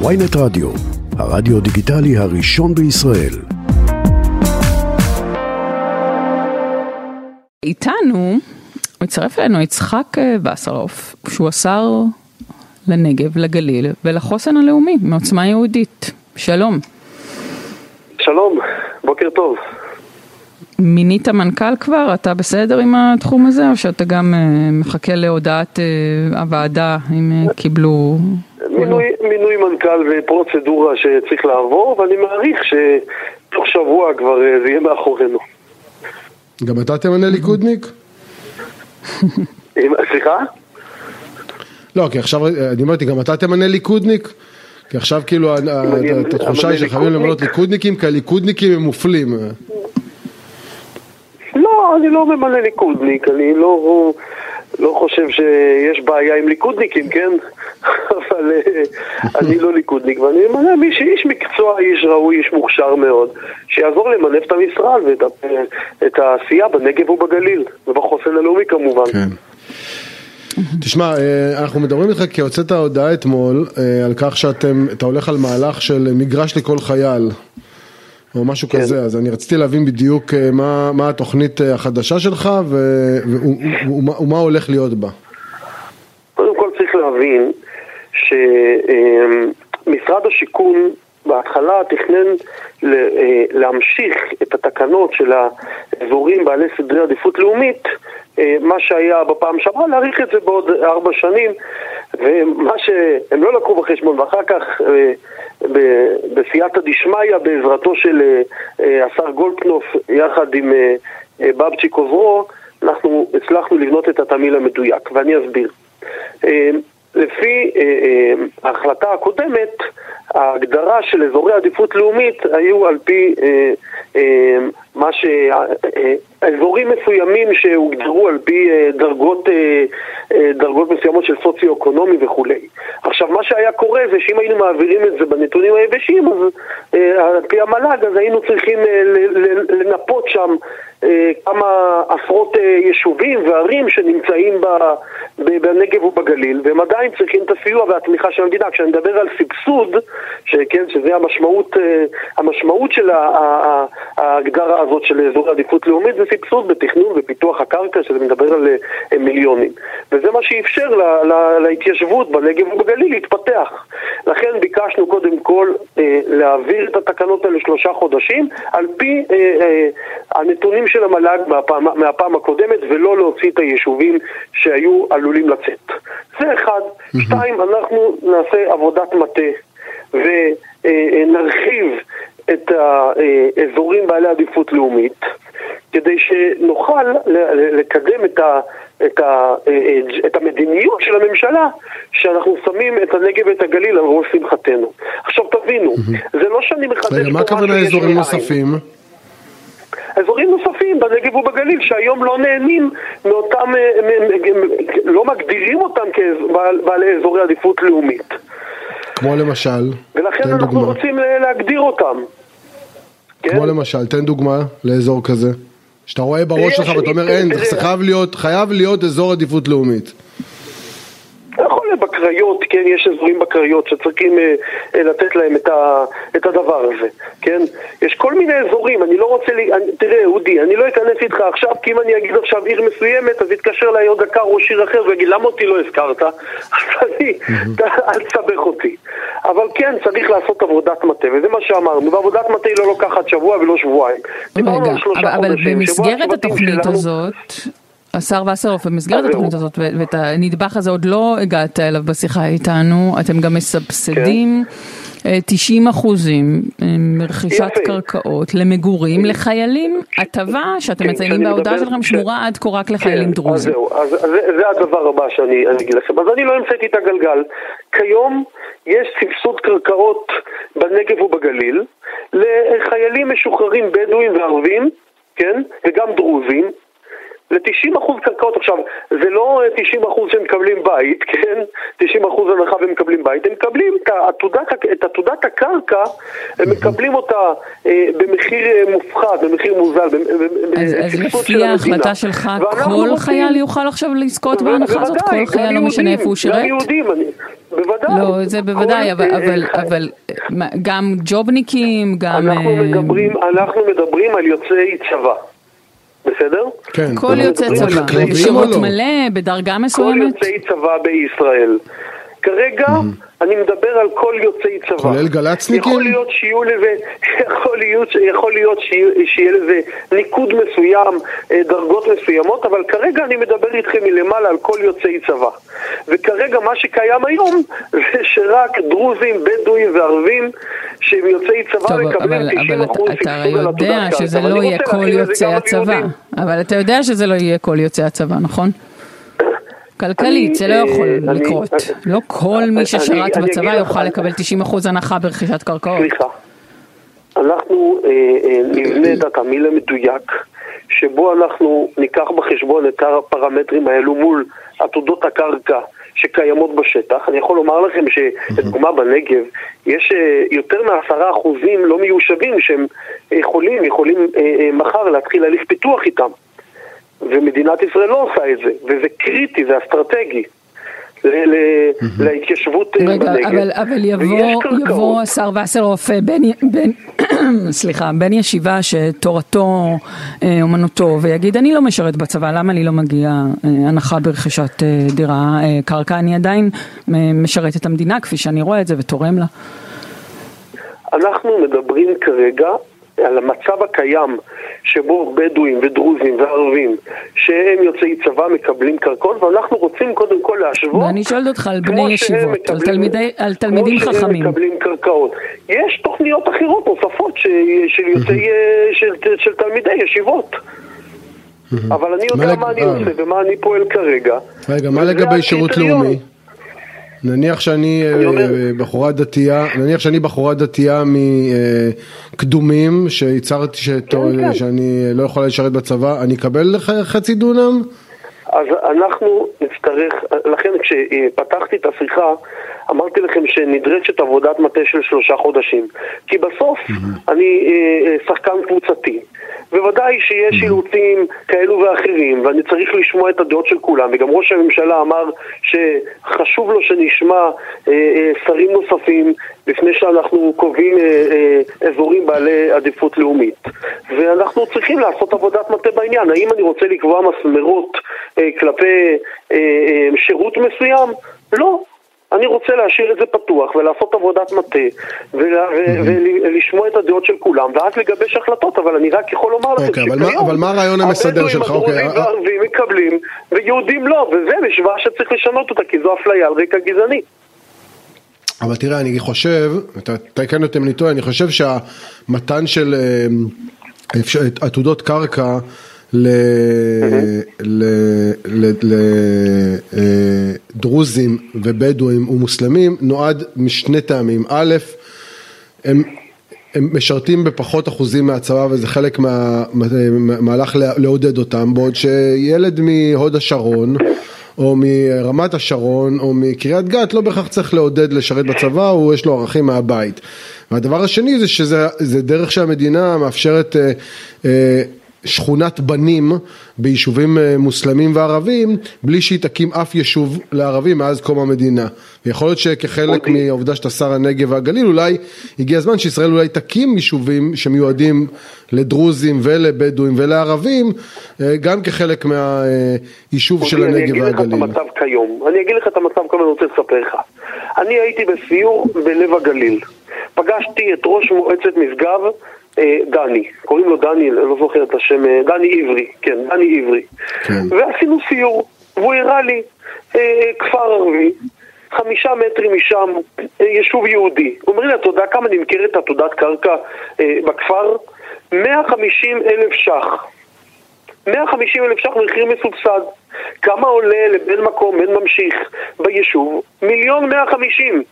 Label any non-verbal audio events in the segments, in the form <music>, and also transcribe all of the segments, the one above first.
ויינט רדיו, הרדיו דיגיטלי הראשון בישראל. איתנו, מצטרף אלינו יצחק אה, וסרוף, שהוא השר לנגב, לגליל ולחוסן הלאומי מעוצמה יהודית. שלום. שלום, בוקר טוב. מינית מנכ"ל כבר? אתה בסדר עם התחום הזה, או שאתה גם uh, מחכה להודעת uh, הוועדה אם קיבלו... מינוי, מינוי מנכ"ל ופרוצדורה שצריך לעבור, ואני מעריך שתוך שבוע כבר uh, זה יהיה מאחורינו. גם אתה תמנה ליכודניק? סליחה? לא, כי עכשיו, אני אמרתי, גם אתה תמנה ליכודניק? כי עכשיו כאילו התחושה היא שחייבים למנות ליכודניקים, כי הליכודניקים הם מופלים. לא, אני לא ממלא ליכודניק, אני לא, לא חושב שיש בעיה עם ליכודניקים, כן? אבל אה, אני לא ליכודניק, ואני ממלא מי שאיש מקצוע, איש ראוי, איש מוכשר מאוד, שיעזור למנף את המשרד ואת העשייה בנגב ובגליל, ובחוסן הלאומי כמובן. כן. תשמע, אה, אנחנו מדברים איתך כי הוצאת הודעה אתמול אה, על כך שאתה הולך על מהלך של מגרש לכל חייל. או משהו כן. כזה, אז אני רציתי להבין בדיוק אה, מה, מה התוכנית החדשה שלך ו, ומה, ומה הולך להיות בה. קודם כל צריך להבין שמשרד השיכון בהתחלה תכנן להמשיך את התקנות של האזורים בעלי סדרי עדיפות לאומית אה, מה שהיה בפעם שעברה, להאריך את זה בעוד ארבע שנים ומה שהם לא לקחו בחשבון ואחר כך אה, בסייעתא דשמיא בעזרתו של אה, השר גולדקנופ יחד עם בבצ'יק עוזרו אנחנו הצלחנו לבנות את התמהיל המדויק ואני אסביר לפי ההחלטה הקודמת ההגדרה של אזורי עדיפות לאומית היו על פי מה ש... אזורים מסוימים שהוגדרו על פי אה, דרגות, אה, אה, דרגות מסוימות של סוציו-אקונומי וכולי. עכשיו, מה שהיה קורה זה שאם היינו מעבירים את זה בנתונים היבשים, אז על פי המל"ג, אז היינו צריכים לנפות שם כמה עשרות יישובים וערים שנמצאים בנגב ובגליל, והם עדיין צריכים את הסיוע והתמיכה של המדינה. כשאני מדבר על סבסוד, שכן, שזה המשמעות, המשמעות של ההגדרה הזאת של אזורי עדיפות לאומית, זה סבסוד בתכנון ופיתוח הקרקע, שזה מדבר על אה, מיליונים. וזה מה שאפשר לה, לה, להתיישבות בנגב ובגליל להתפתח. לכן ביקשנו קודם כל אה, להעביר את התקנות האלה שלושה חודשים, על פי אה, אה, הנתונים של המל"ג מהפעם, מהפעם הקודמת, ולא להוציא את היישובים שהיו עלולים לצאת. זה אחד. Mm-hmm. שתיים, אנחנו נעשה עבודת מטה ונרחיב את האזורים בעלי עדיפות לאומית. כדי שנוכל לקדם את, ה, את, ה, את המדיניות של הממשלה שאנחנו שמים את הנגב ואת הגליל על ראש שמחתנו. עכשיו תבינו, זה לא שאני מחדש רגע, מה הכוונה אזורים נוספים? אזורים נוספים בנגב ובגליל שהיום לא נהנים מאותם, לא מגדירים אותם כבעלי אזורי עדיפות לאומית. כמו למשל? ולכן אנחנו דוגמה. רוצים להגדיר אותם. כמו כן? למשל, תן דוגמה לאזור כזה. שאתה רואה בראש שלך ואתה אומר אין, זה חייב להיות, חייב להיות אזור עדיפות לאומית. בקריות, כן, יש אזורים בקריות שצריכים אה, אה, לתת להם את, ה, את הדבר הזה, כן? יש כל מיני אזורים, אני לא רוצה, לי, אני, תראה אודי, אני לא אכנס איתך עכשיו, כי אם אני אגיד עכשיו עיר מסוימת, אז יתקשר אליי עוד דקה ראש עיר אחר ויגיד למה אותי לא הזכרת? <laughs> אז אני, אל תסבך אותי. אבל כן, צריך לעשות עבודת מטה, וזה מה שאמרנו, ועבודת מטה היא לא לוקחת שבוע ולא שבועיים. רגע, אבל, אבל במסגרת התוכנית שלנו... הזאת... השר וסרוף, במסגרת התוכנית הזאת ואת הנדבך הזה עוד לא הגעת אליו בשיחה איתנו, אתם גם מסבסדים כן. 90 אחוזים מרכישת קרקעות למגורים לחיילים, הטבה שאתם כן, מציינים בהודעה שלכם שמורה עד כה רק לחיילים כן, דרוזים. אז זהו, אז זה הדבר הבא שאני אגיד לכם. אז אני לא המצאתי את הגלגל. כיום יש סבסוד קרקעות בנגב ובגליל לחיילים משוחררים בדואים וערבים, כן, וגם דרוזים. ל-90% קרקעות. עכשיו, זה לא 90% שמקבלים בית, <laughs> כן? 90% הנחה ומקבלים בית, הם מקבלים את עתודת, את עתודת הקרקע, הם מקבלים אותה אה, במחיר אה, מופחת, במחיר מוזל, אז, אז לפי ההחלטה שלך, כל. חייל יוכל עכשיו לזכות בהנחה הזאת? כל חייל, לא משנה איפה הוא שירת? גם יהודים, אני... בוודאי. לא, זה בוודאי, אבל, אה, אבל, אבל גם ג'ובניקים, גם... אנחנו מדברים, אנחנו מדברים על יוצאי צבא. בסדר? כן. כל יוצאי צבא, שירות מלא, בדרגה מסוימת? כל יוצאי צבא בישראל. כרגע אני מדבר על כל יוצאי צבא. כולל גל"צניקים? יכול להיות שיהיו לזה, <laughs> יכול להיות, יכול להיות שיהיה לזה ניקוד מסוים, אה, דרגות מסוימות, אבל כרגע אני מדבר איתכם מלמעלה על כל יוצאי צבא. וכרגע מה שקיים היום <laughs> זה שרק דרוזים, בדואים וערבים שהם יוצאי צבא טוב, מקבלים 90 אחוז סבסוד על עתודת קרקע. אתה יודע שזה לא יהיה כל יוצאי הצבא. אבל אתה יודע שזה לא יהיה כל יוצאי הצבא, נכון? כלכלית, זה לא יכול לקרות. לא כל מי ששרת בצבא יוכל לקבל 90% הנחה ברכישת קרקעות. סליחה. אנחנו אה, אה, נבנה את התמהיל המדויק, שבו אנחנו ניקח בחשבון את הפרמטרים האלו מול עתודות הקרקע שקיימות בשטח. אני יכול לומר לכם שלדוגמה בנגב יש אה, יותר מעשרה אחוזים לא מיושבים שהם יכולים, יכולים מחר להתחיל הליך פיתוח איתם. ומדינת ישראל לא עושה את זה, וזה קריטי, זה אסטרטגי. להתיישבות אה, רגע, בנגב. אבל, אבל יבוא, יבוא השר וסרלוף, אה, בן, בן, <clears throat> סליחה, בן ישיבה שתורתו אה, אומנותו, ויגיד אני לא משרת בצבא, למה לי לא מגיע הנחה ברכישת דירה, קרקע, אני עדיין משרת את המדינה כפי שאני רואה את זה ותורם לה. אנחנו מדברים כרגע על המצב הקיים שבו בדואים ודרוזים וערבים שהם יוצאי צבא מקבלים קרקעות ואנחנו רוצים קודם כל להשוות ואני שואלת אותך על בני ישיבות, מקבלים, על, תלמידי, על תלמידים כמו חכמים. כמו שהם מקבלים קרקעות. יש תוכניות אחרות נוספות ש, של, יוצאי, של, של תלמידי ישיבות. אבל אני יודע מה אני אה. עושה ומה אני פועל כרגע. רגע, מה לגבי שירות לאומי? נניח שאני אה, בחורה דתייה, נניח שאני בחורה דתייה מקדומים, שהצהרתי כן, כן. שאני לא יכולה לשרת בצבא, אני אקבל חצי דונם? אז אנחנו נצטרך, לכן כשפתחתי את השיחה אמרתי לכם שנדרשת עבודת מטה של שלושה חודשים כי בסוף mm-hmm. אני אה, אה, שחקן קבוצתי בוודאי שיש אילוצים כאלו ואחרים, ואני צריך לשמוע את הדעות של כולם, וגם ראש הממשלה אמר שחשוב לו שנשמע אה, אה, שרים נוספים לפני שאנחנו קובעים אה, אה, אזורים בעלי עדיפות לאומית. ואנחנו צריכים לעשות עבודת מטה בעניין. האם אני רוצה לקבוע מסמרות אה, כלפי אה, אה, שירות מסוים? לא. אני רוצה להשאיר את זה פתוח ולעשות עבודת מטה ולשמוע את הדעות של כולם ואז לגבש החלטות, אבל אני רק יכול לומר לכם אוקיי, שכיום אבל מה הרעיון המסדר שלך? הבדואים, הדרוזים אוקיי, והערבים מקבלים ויהודים לא, וזה משוואה שצריך לשנות אותה כי זו אפליה על רקע גזעני. אבל תראה, אני חושב, אתה כאן אותי אם אני טועה, אני חושב שהמתן של אה, עתודות קרקע לדרוזים ובדואים ומוסלמים נועד משני טעמים. א', הם, הם משרתים בפחות אחוזים מהצבא וזה חלק מהמהלך מה, לעודד אותם, בעוד שילד מהוד השרון או מרמת השרון או מקריית גת לא בהכרח צריך לעודד לשרת בצבא, הוא יש לו ערכים מהבית. והדבר השני זה שזה דרך שהמדינה מאפשרת אה, אה, שכונת בנים ביישובים אה, מוסלמים וערבים בלי שהיא תקים אף יישוב לערבים מאז קום המדינה. ויכול להיות שכחלק. אוקיי. מהעובדה שאתה שר הנגב והגליל אולי הגיע הזמן שישראל אולי תקים יישובים שמיועדים לדרוזים ולבדואים ולערבים אה, גם כחלק מהיישוב okay, של הנגב והגליל. אני אגיד לך את המצב כיום, אני אגיד לך את המצב כיום אני רוצה לספר לך. אני הייתי בסיור בלב הגליל, פגשתי את ראש מועצת משגב אה, דני, קוראים לו דני, לא זוכר את השם, אה, דני עברי, כן, דני עברי. כן. ועשינו סיור, והוא הראה לי אה, כפר ערבי, חמישה מטרים משם, אה, יישוב יהודי. הוא אומר לי, אתה יודע כמה נמכרת עתודת קרקע אה, בכפר? 150 אלף ש"ח. 150 אלף ש"ח מחיר מסובסד. כמה עולה לבן מקום, בן ממשיך ביישוב? מיליון 150.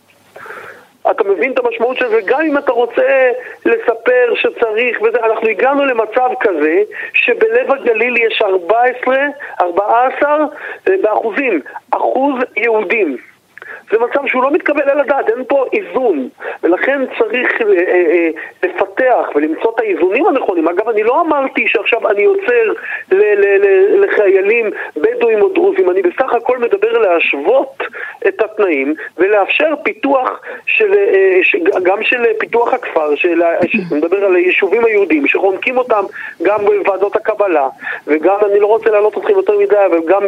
אתה מבין את המשמעות של זה, גם אם אתה רוצה לספר שצריך וזה, אנחנו הגענו למצב כזה שבלב הגליל יש 14, 14 אה, באחוזים, אחוז יהודים. זה מצב שהוא לא מתקבל על הדעת, אין פה איזון, ולכן צריך אה, אה, לפתח ולמצוא את האיזונים הנכונים. אגב, אני לא אמרתי שעכשיו אני עוצר לחיילים בדואים או דרוזים, אני בסך הכל מדבר להשוות את התנאים ולאפשר פיתוח של, אה, גם של פיתוח הכפר, של, מדבר על היישובים היהודיים, שחונקים אותם גם בוועדות הקבלה, וגם, אני לא רוצה להעלות אתכם יותר מדי, אבל גם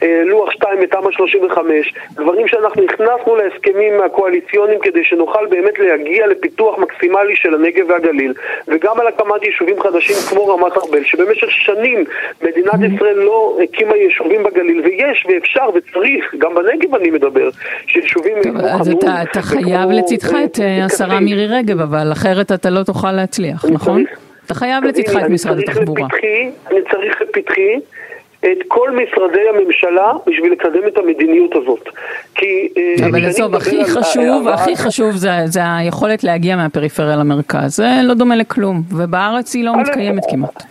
בלוח 2 בתמ"א 35, דברים שאנחנו הכנסנו להסכמים הקואליציוניים כדי שנוכל באמת להגיע לפיתוח מקסימלי של הנגב והגליל, וגם על הקמת יישובים חדשים כמו רמת ארבל, שבמשך שנים מדינת ישראל לא הקימה יישובים בגליל, ויש ואפשר וצריך, גם בנגב אני מדבר, שיישובים כמו חנון. אז אתה, אתה חייב לצדך את אה, השרה מירי רגב, אבל אחרת אתה לא תוכל להצליח, נכון? אתה חייב לצדך את משרד התחבורה. אני צריך לפתחי את כל משרדי הממשלה בשביל לקדם את המדיניות הזאת. כי... אה, אבל עזוב, הכי חשוב, הכי חשוב זה, זה היכולת להגיע מהפריפריה למרכז. זה לא דומה לכלום, ובארץ היא לא מתקיימת כמעט.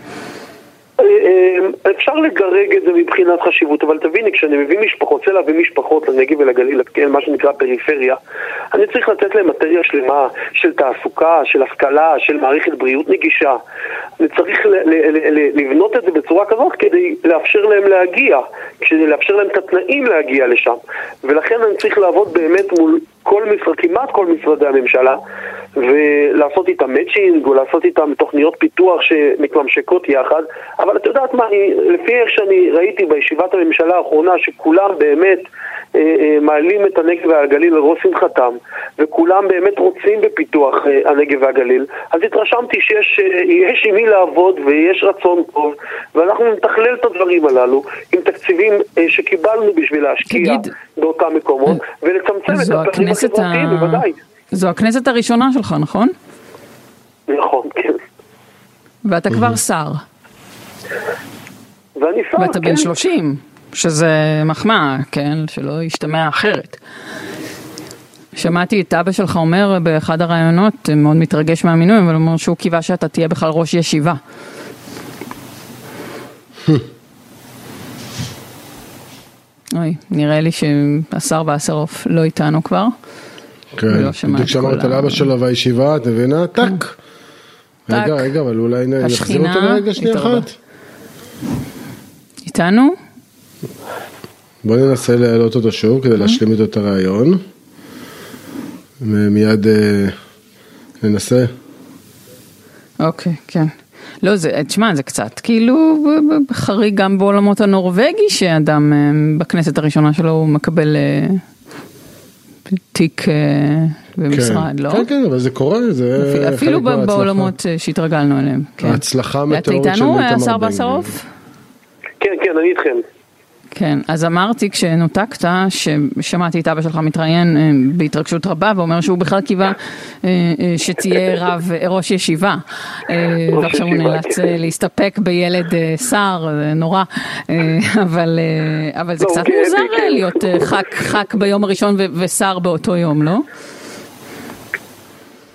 אה, אפשר לגרג את זה מבחינת חשיבות, אבל תביני, כשאני מביא משפחות, רוצה להביא משפחות לנגב ולגליל, כן, מה שנקרא פריפריה, אני צריך לתת להם מטריה שלמה של תעסוקה, של השכלה, של מערכת בריאות נגישה. אני צריך לבנות את זה בצורה כזאת כדי לאפשר להם להגיע, כדי לאפשר להם את התנאים להגיע לשם. ולכן אני צריך לעבוד באמת מול כל משרד, כמעט כל משרדי הממשלה, ולעשות איתם מאצ'ינג, או לעשות איתם תוכניות פיתוח שמתממשקות יחד, אבל את יודעת מה, אני, לפי איך שאני ראיתי בישיבת הממשלה האחרונה, שכולם באמת אה, אה, מעלים את הנגב והגליל על ראש שמחתם, וכולם באמת רוצים בפיתוח אה, הנגב והגליל, אז התרשמתי שיש אה, עם מי לעבוד ויש רצון טוב, ואנחנו נתכלל את הדברים הללו עם תקציבים אה, שקיבלנו בשביל להשקיע תגיד, באותם מקומות, ולצמצם את הפערים החברתיים, ה... בוודאי. זו הכנסת הראשונה שלך, נכון? נכון, כן. ואתה כבר שר. ואני שר, ואתה כן. בן 30, שזה מחמאה, כן? שלא ישתמע אחרת. שמעתי את אבא שלך אומר באחד הראיונות, מאוד מתרגש מהמינוי, אבל הוא אומר שהוא קיווה שאתה תהיה בכלל ראש ישיבה. <laughs> אוי, נראה לי שהשר וסרוף לא איתנו כבר. כן, בדיוק שאמרת לאבא שלו והישיבה, את מבינה? טאק. רגע, רגע, אבל אולי נחזיר אותו לרגע שנייה אחת. איתנו? בוא ננסה להעלות אותו שוב כדי להשלים איתו את הרעיון. מיד אה, ננסה. אוקיי, כן. לא, זה, תשמע, זה קצת כאילו חריג גם בעולמות הנורבגי, שאדם אה, בכנסת הראשונה שלו מקבל אה, תיק במשרד, כן. לא? כן, כן, אבל זה קורה, זה אפילו, אפילו בעולמות שהתרגלנו אליהם. כן. ההצלחה מטאורית של איתמר בן גביר. אתה איתנו, השר בסרוף? כן, כן, אני איתכם. כן, אז אמרתי כשנותקת, ששמעתי את אבא שלך מתראיין אה, בהתרגשות רבה ואומר שהוא בכלל קיווה אה, אה, שתהיה רב ראש ישיבה. ועכשיו הוא נאלץ כן. להסתפק בילד שר, זה נורא, אבל, אבל זה לא, קצת מוזר כן. להיות ח"כ, ח"כ ביום הראשון ושר באותו יום, לא?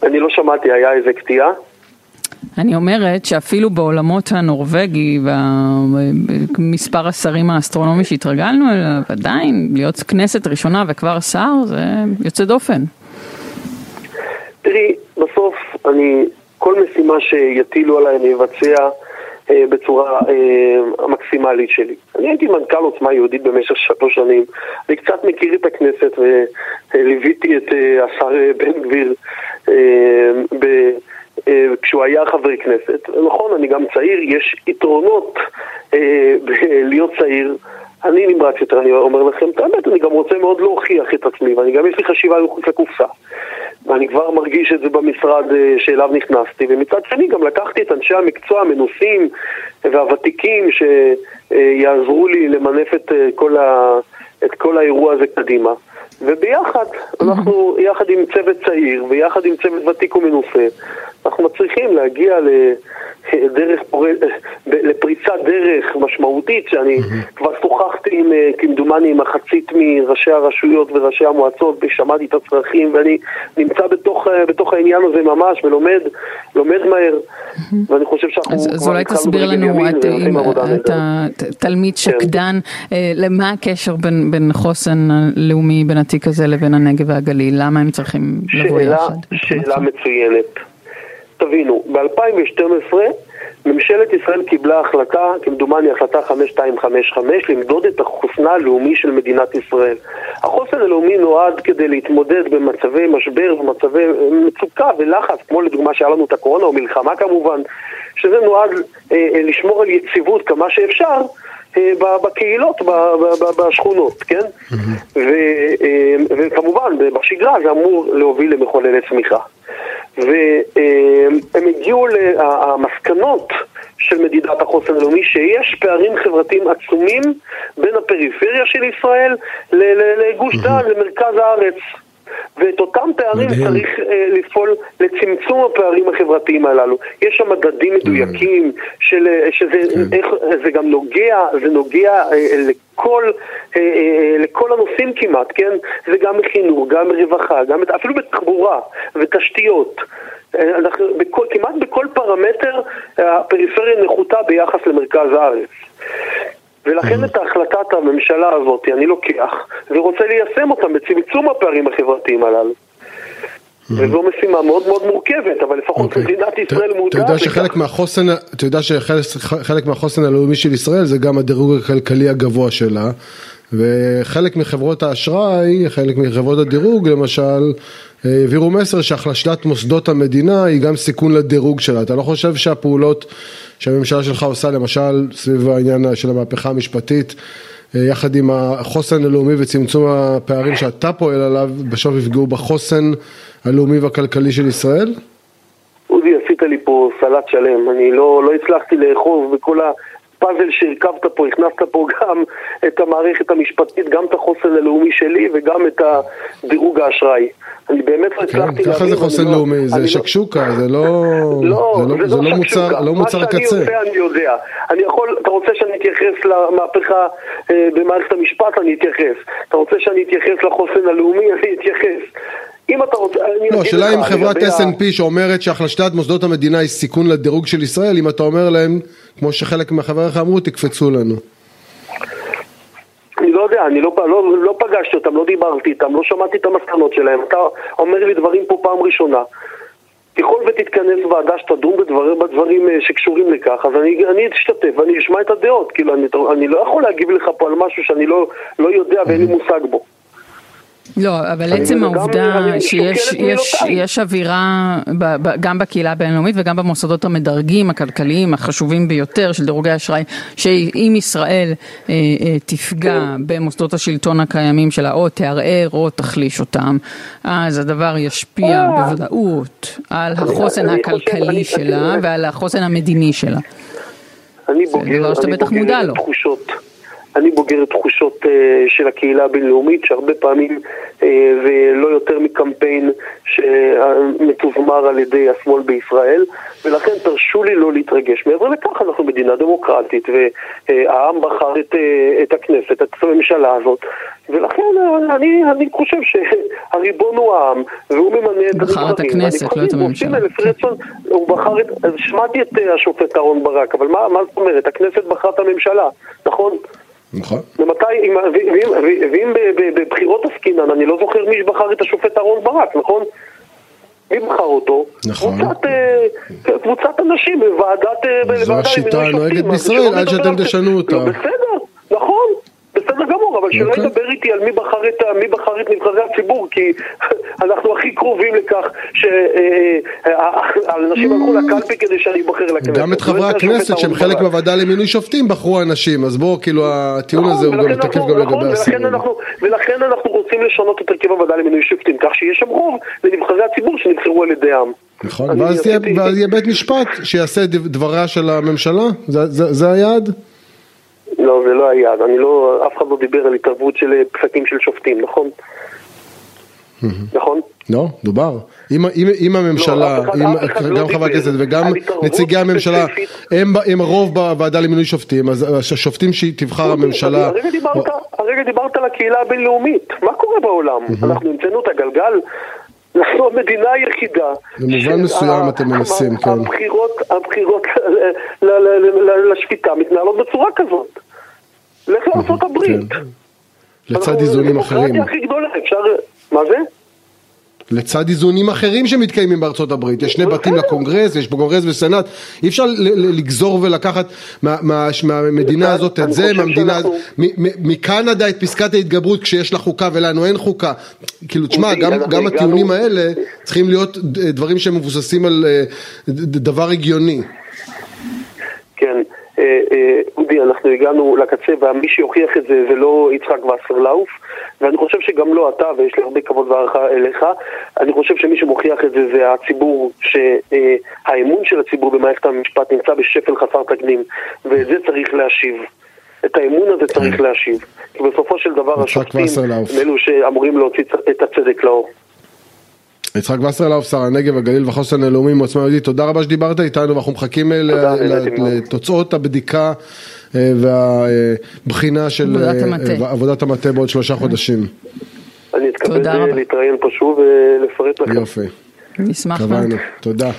אני לא שמעתי, היה איזה קטיעה? אני אומרת שאפילו בעולמות הנורבגי ומספר השרים האסטרונומי שהתרגלנו אליו, עדיין להיות כנסת ראשונה וכבר שר זה יוצא דופן. תראי, בסוף אני, כל משימה שיטילו עליי אני אבצע אה, בצורה אה, המקסימלית שלי. אני הייתי מנכ"ל עוצמה יהודית במשך שלוש שנים, אני קצת מכיר את הכנסת וליוויתי את אה, השר אה, בן גביר אה, ב... אה, כשהוא היה חבר כנסת. נכון, אני גם צעיר, יש יתרונות אה, <laughs> להיות צעיר. אני נמרץ יותר, אני אומר לכם את האמת, אני גם רוצה מאוד להוכיח את עצמי, ואני גם יש לי חשיבה מחוץ לקופסה. ואני כבר מרגיש את זה במשרד אה, שאליו נכנסתי, ומצד שני גם לקחתי את אנשי המקצוע המנוסים והוותיקים שיעזרו לי למנף את כל, ה... את כל האירוע הזה קדימה. וביחד, אנחנו, יחד עם צוות צעיר ויחד עם צוות ותיק ומנוסה, אנחנו מצליחים להגיע לדרך, לפריצת דרך משמעותית, שאני כבר שוחחתי עם, אה, כמדומני, עם מחצית מראשי הרשויות וראשי המועצות, ושמעתי את הצרכים, ואני נמצא בתוך, אה, בתוך העניין הזה ממש, ולומד, לומד מהר, ואני חושב שאנחנו אז, אז אולי תסביר לנו, את, אם אתה תלמיד כן. שקדן, כן. למה הקשר בין, בין חוסן הלאומי, בין התיק הזה לבין הנגב והגליל? למה הם צריכים לבוא יחד? שאלה מצוינת. תבינו, ב-2012 ממשלת ישראל קיבלה החלטה, כמדומני החלטה 5255, למדוד את החוסנה הלאומי של מדינת ישראל. החוסן הלאומי נועד כדי להתמודד במצבי משבר ומצבי מצוקה ולחץ, כמו לדוגמה שהיה לנו את הקורונה או מלחמה כמובן, שזה נועד אה, אה לשמור על יציבות כמה שאפשר. אה, בקהילות, בשכונות, כן? אה, וכמובן, בשגרה זה אמור להוביל למחוללי צמיחה. והם הגיעו למסקנות של מדידת החוסן הלאומי שיש פערים חברתיים עצומים בין הפריפריה של ישראל לגוש דן, למרכז הארץ. ואת אותם פערים מדהים. צריך uh, לפעול לצמצום הפערים החברתיים הללו. יש שם מדדים מדויקים של, שזה כן. איך, זה גם נוגע, זה נוגע uh, לכל, uh, uh, לכל הנושאים כמעט, כן? זה גם מחינוך, גם רווחה, גם אפילו בתחבורה ותשתיות. אנחנו, בכל, כמעט בכל פרמטר הפריפריה נחותה ביחס למרכז הארץ. ולכן את החלטת הממשלה הזאת אני לוקח ורוצה ליישם אותה בצמצום הפערים החברתיים הללו. וזו משימה מאוד מאוד מורכבת, אבל לפחות אוקיי. מדינת ישראל מודעת לכך. אתה יודע שחלק מהחוסן, אתה יודע שחלק מהחוסן הלאומי של ישראל זה גם הדירוג הכלכלי הגבוה שלה, וחלק מחברות האשראי, חלק מחברות הדירוג למשל, העבירו מסר שהחלשת מוסדות המדינה היא גם סיכון לדירוג שלה. אתה לא חושב שהפעולות שהממשלה שלך עושה למשל סביב העניין של המהפכה המשפטית יחד עם החוסן הלאומי וצמצום הפערים שאתה פועל עליו בסוף יפגעו בחוסן הלאומי והכלכלי של ישראל? אודי, עשית לי פה סלט שלם, אני לא, לא הצלחתי לאכוף בכל פאזל שהרכבת פה, הכנסת פה גם את המערכת המשפטית, גם את החוסן הלאומי שלי וגם את הדירוג האשראי. אני באמת לא הצלחתי להבין. ככה זה חוסן לא- לאומי, זה שקשוקה, זה לא, לא, זה לא, לא מוצר קצה. מה שאני עושה אני יודע. אני יכול, אתה רוצה שאני אתייחס למהפכה אה, במערכת המשפט, אני אתייחס. אתה רוצה שאני אתייחס לחוסן הלאומי, <laughs> אני אתייחס. אם אתה רוצה, לא, השאלה אם חברת S&P שאומרת שהחלשת מוסדות המדינה היא סיכון לדירוג של ישראל, אם אתה אומר להם, כמו שחלק מחבריך אמרו, תקפצו לנו. אני לא יודע, אני לא, לא, לא פגשתי אותם, לא דיברתי איתם, לא שמעתי את המסקנות שלהם. אתה אומר לי דברים פה פעם ראשונה. ככל ותתכנס ועדה שתדון בדבר, בדברים אה, שקשורים לכך, אז אני, אני אשתתף ואני אשמע את הדעות. כאילו, אני, אני לא יכול להגיב לך פה על משהו שאני לא, לא יודע ואין לי מושג בו. לא, אבל עצם העובדה שיש יש, יש אווירה גם בקהילה הבינלאומית וגם במוסדות המדרגים הכלכליים החשובים ביותר של דירוגי אשראי, שאם ישראל אה, אה, תפגע. במוסדות השלטון הקיימים שלה או תערער או תחליש אותם, אז הדבר ישפיע אה. בוודאות על החוסן הכלכלי שלה ועל החוסן המדיני שלה. אני בוגר, זה דבר שאתה בטח מודע לו. תחושות. אני בוגר תחושות uh, של הקהילה הבינלאומית, שהרבה פעמים uh, זה לא יותר מקמפיין שמתוזמר על ידי השמאל בישראל, ולכן תרשו לי לא להתרגש. מעבר לכך, אנחנו מדינה דמוקרטית, והעם בחר את, uh, את הכנסת, את הממשלה הזאת, ולכן אני, אני חושב שהריבון הוא העם, והוא ממנה את הדברים. בחר את הכנסת, לא את הממשלה. הוא בחר את, שמעתי את השופט אהרן ברק, אבל מה, מה זאת אומרת? הכנסת בחרה את הממשלה, נכון? נכון. ומתי, ואם בבחירות עסקינן, אני לא זוכר מי בחר את השופט אהרן ברק, נכון? מי בחר אותו? נכון. קבוצת, אה, קבוצת אנשים בוועדת... אה, זו השיטה הנוהגת בישראל עד שאתם תשנו אותה. לא. בסדר גמור, אבל שלא אוקיי. ידבר איתי על מי בחר את, מי בחר את נבחרי הציבור, כי <laughs> אנחנו הכי קרובים לכך שהאנשים אה, אה, הלכו לקלפי כדי שאני אבחר לכנסת. גם את חברי הכנסת שהם חלק מהוועדה למינוי שופטים בחרו אנשים, אז בואו, כאילו הטיעון הזה הוא גם תקף גם לגבי הסיבוב. ולכן אנחנו רוצים לשנות את הרכב הוועדה למינוי שופטים, כך שיהיה שם רוב לנבחרי הציבור שנבחרו על ידי העם. נכון, ואז יהיה בית משפט שיעשה דבריה של הממשלה? זה היעד? לא, זה לא היעד. אני לא, אף אחד לא דיבר על התערבות של פסקים של שופטים, נכון? נכון? לא, דובר. אם, הממשלה, לא, אחד לא גם חברי הכנסת וגם נציגי הממשלה. הם, הרוב בוועדה למינוי שופטים, אז השופטים שתבחר הממשלה, דיברת, הרגע דיברת על הקהילה הבינלאומית, מה קורה בעולם? אנחנו המצאנו את הגלגל? אנחנו המדינה היחידה. במובן מסוים אתם מנסים, כן. הבחירות, לשפיטה מתנהלות בצורה כזאת. לך לארצות הברית. כן. לצד איזונים אחרים, הדמוקרטיה הכי גדולה, אפשר... מה זה? לצד איזונים אחרים שמתקיימים בארצות הברית, יש שני בתים בסדר. לקונגרס, יש בקונגרס וסנאט, אי אפשר לגזור ולקחת מה- מה- מהמדינה הזאת את זה, מהמדינה, מקנדה את פסקת ההתגברות כשיש לה חוקה ולנו אין חוקה, כאילו תשמע, אודי, גם- הטיעונים האלה צריכים להיות ד- דברים שמבוססים על אה, דבר הגיוני. כן, אה, אה, אודי, אנחנו הגענו לקצה, ומי שיוכיח את זה זה לא יצחק וסרלאוף, ואני חושב שגם לא אתה, ויש לי הרבה כבוד והערכה אליך, אני חושב שמי שמוכיח את זה זה הציבור, שהאמון של הציבור במערכת המשפט נמצא בשפל חסר תקדים, ואת זה צריך להשיב. את האמון הזה צריך להשיב. כי בסופו של דבר השופטים. הם אלו שאמורים להוציא את הצדק לאור. יצחק וסרלאוף, שר הנגב, הגליל והחוסן הלאומי מעוצמה יהודית, תודה רבה שדיברת איתנו ואנחנו מחכים אה. לתוצאות הבדיקה אה, והבחינה של עבודת אה, המטה. עבודת המטה בעוד שלושה חודשים. אני אתכבד. להתראיין פה שוב ולפרט לכם. יופי, נשמח מאוד. תודה.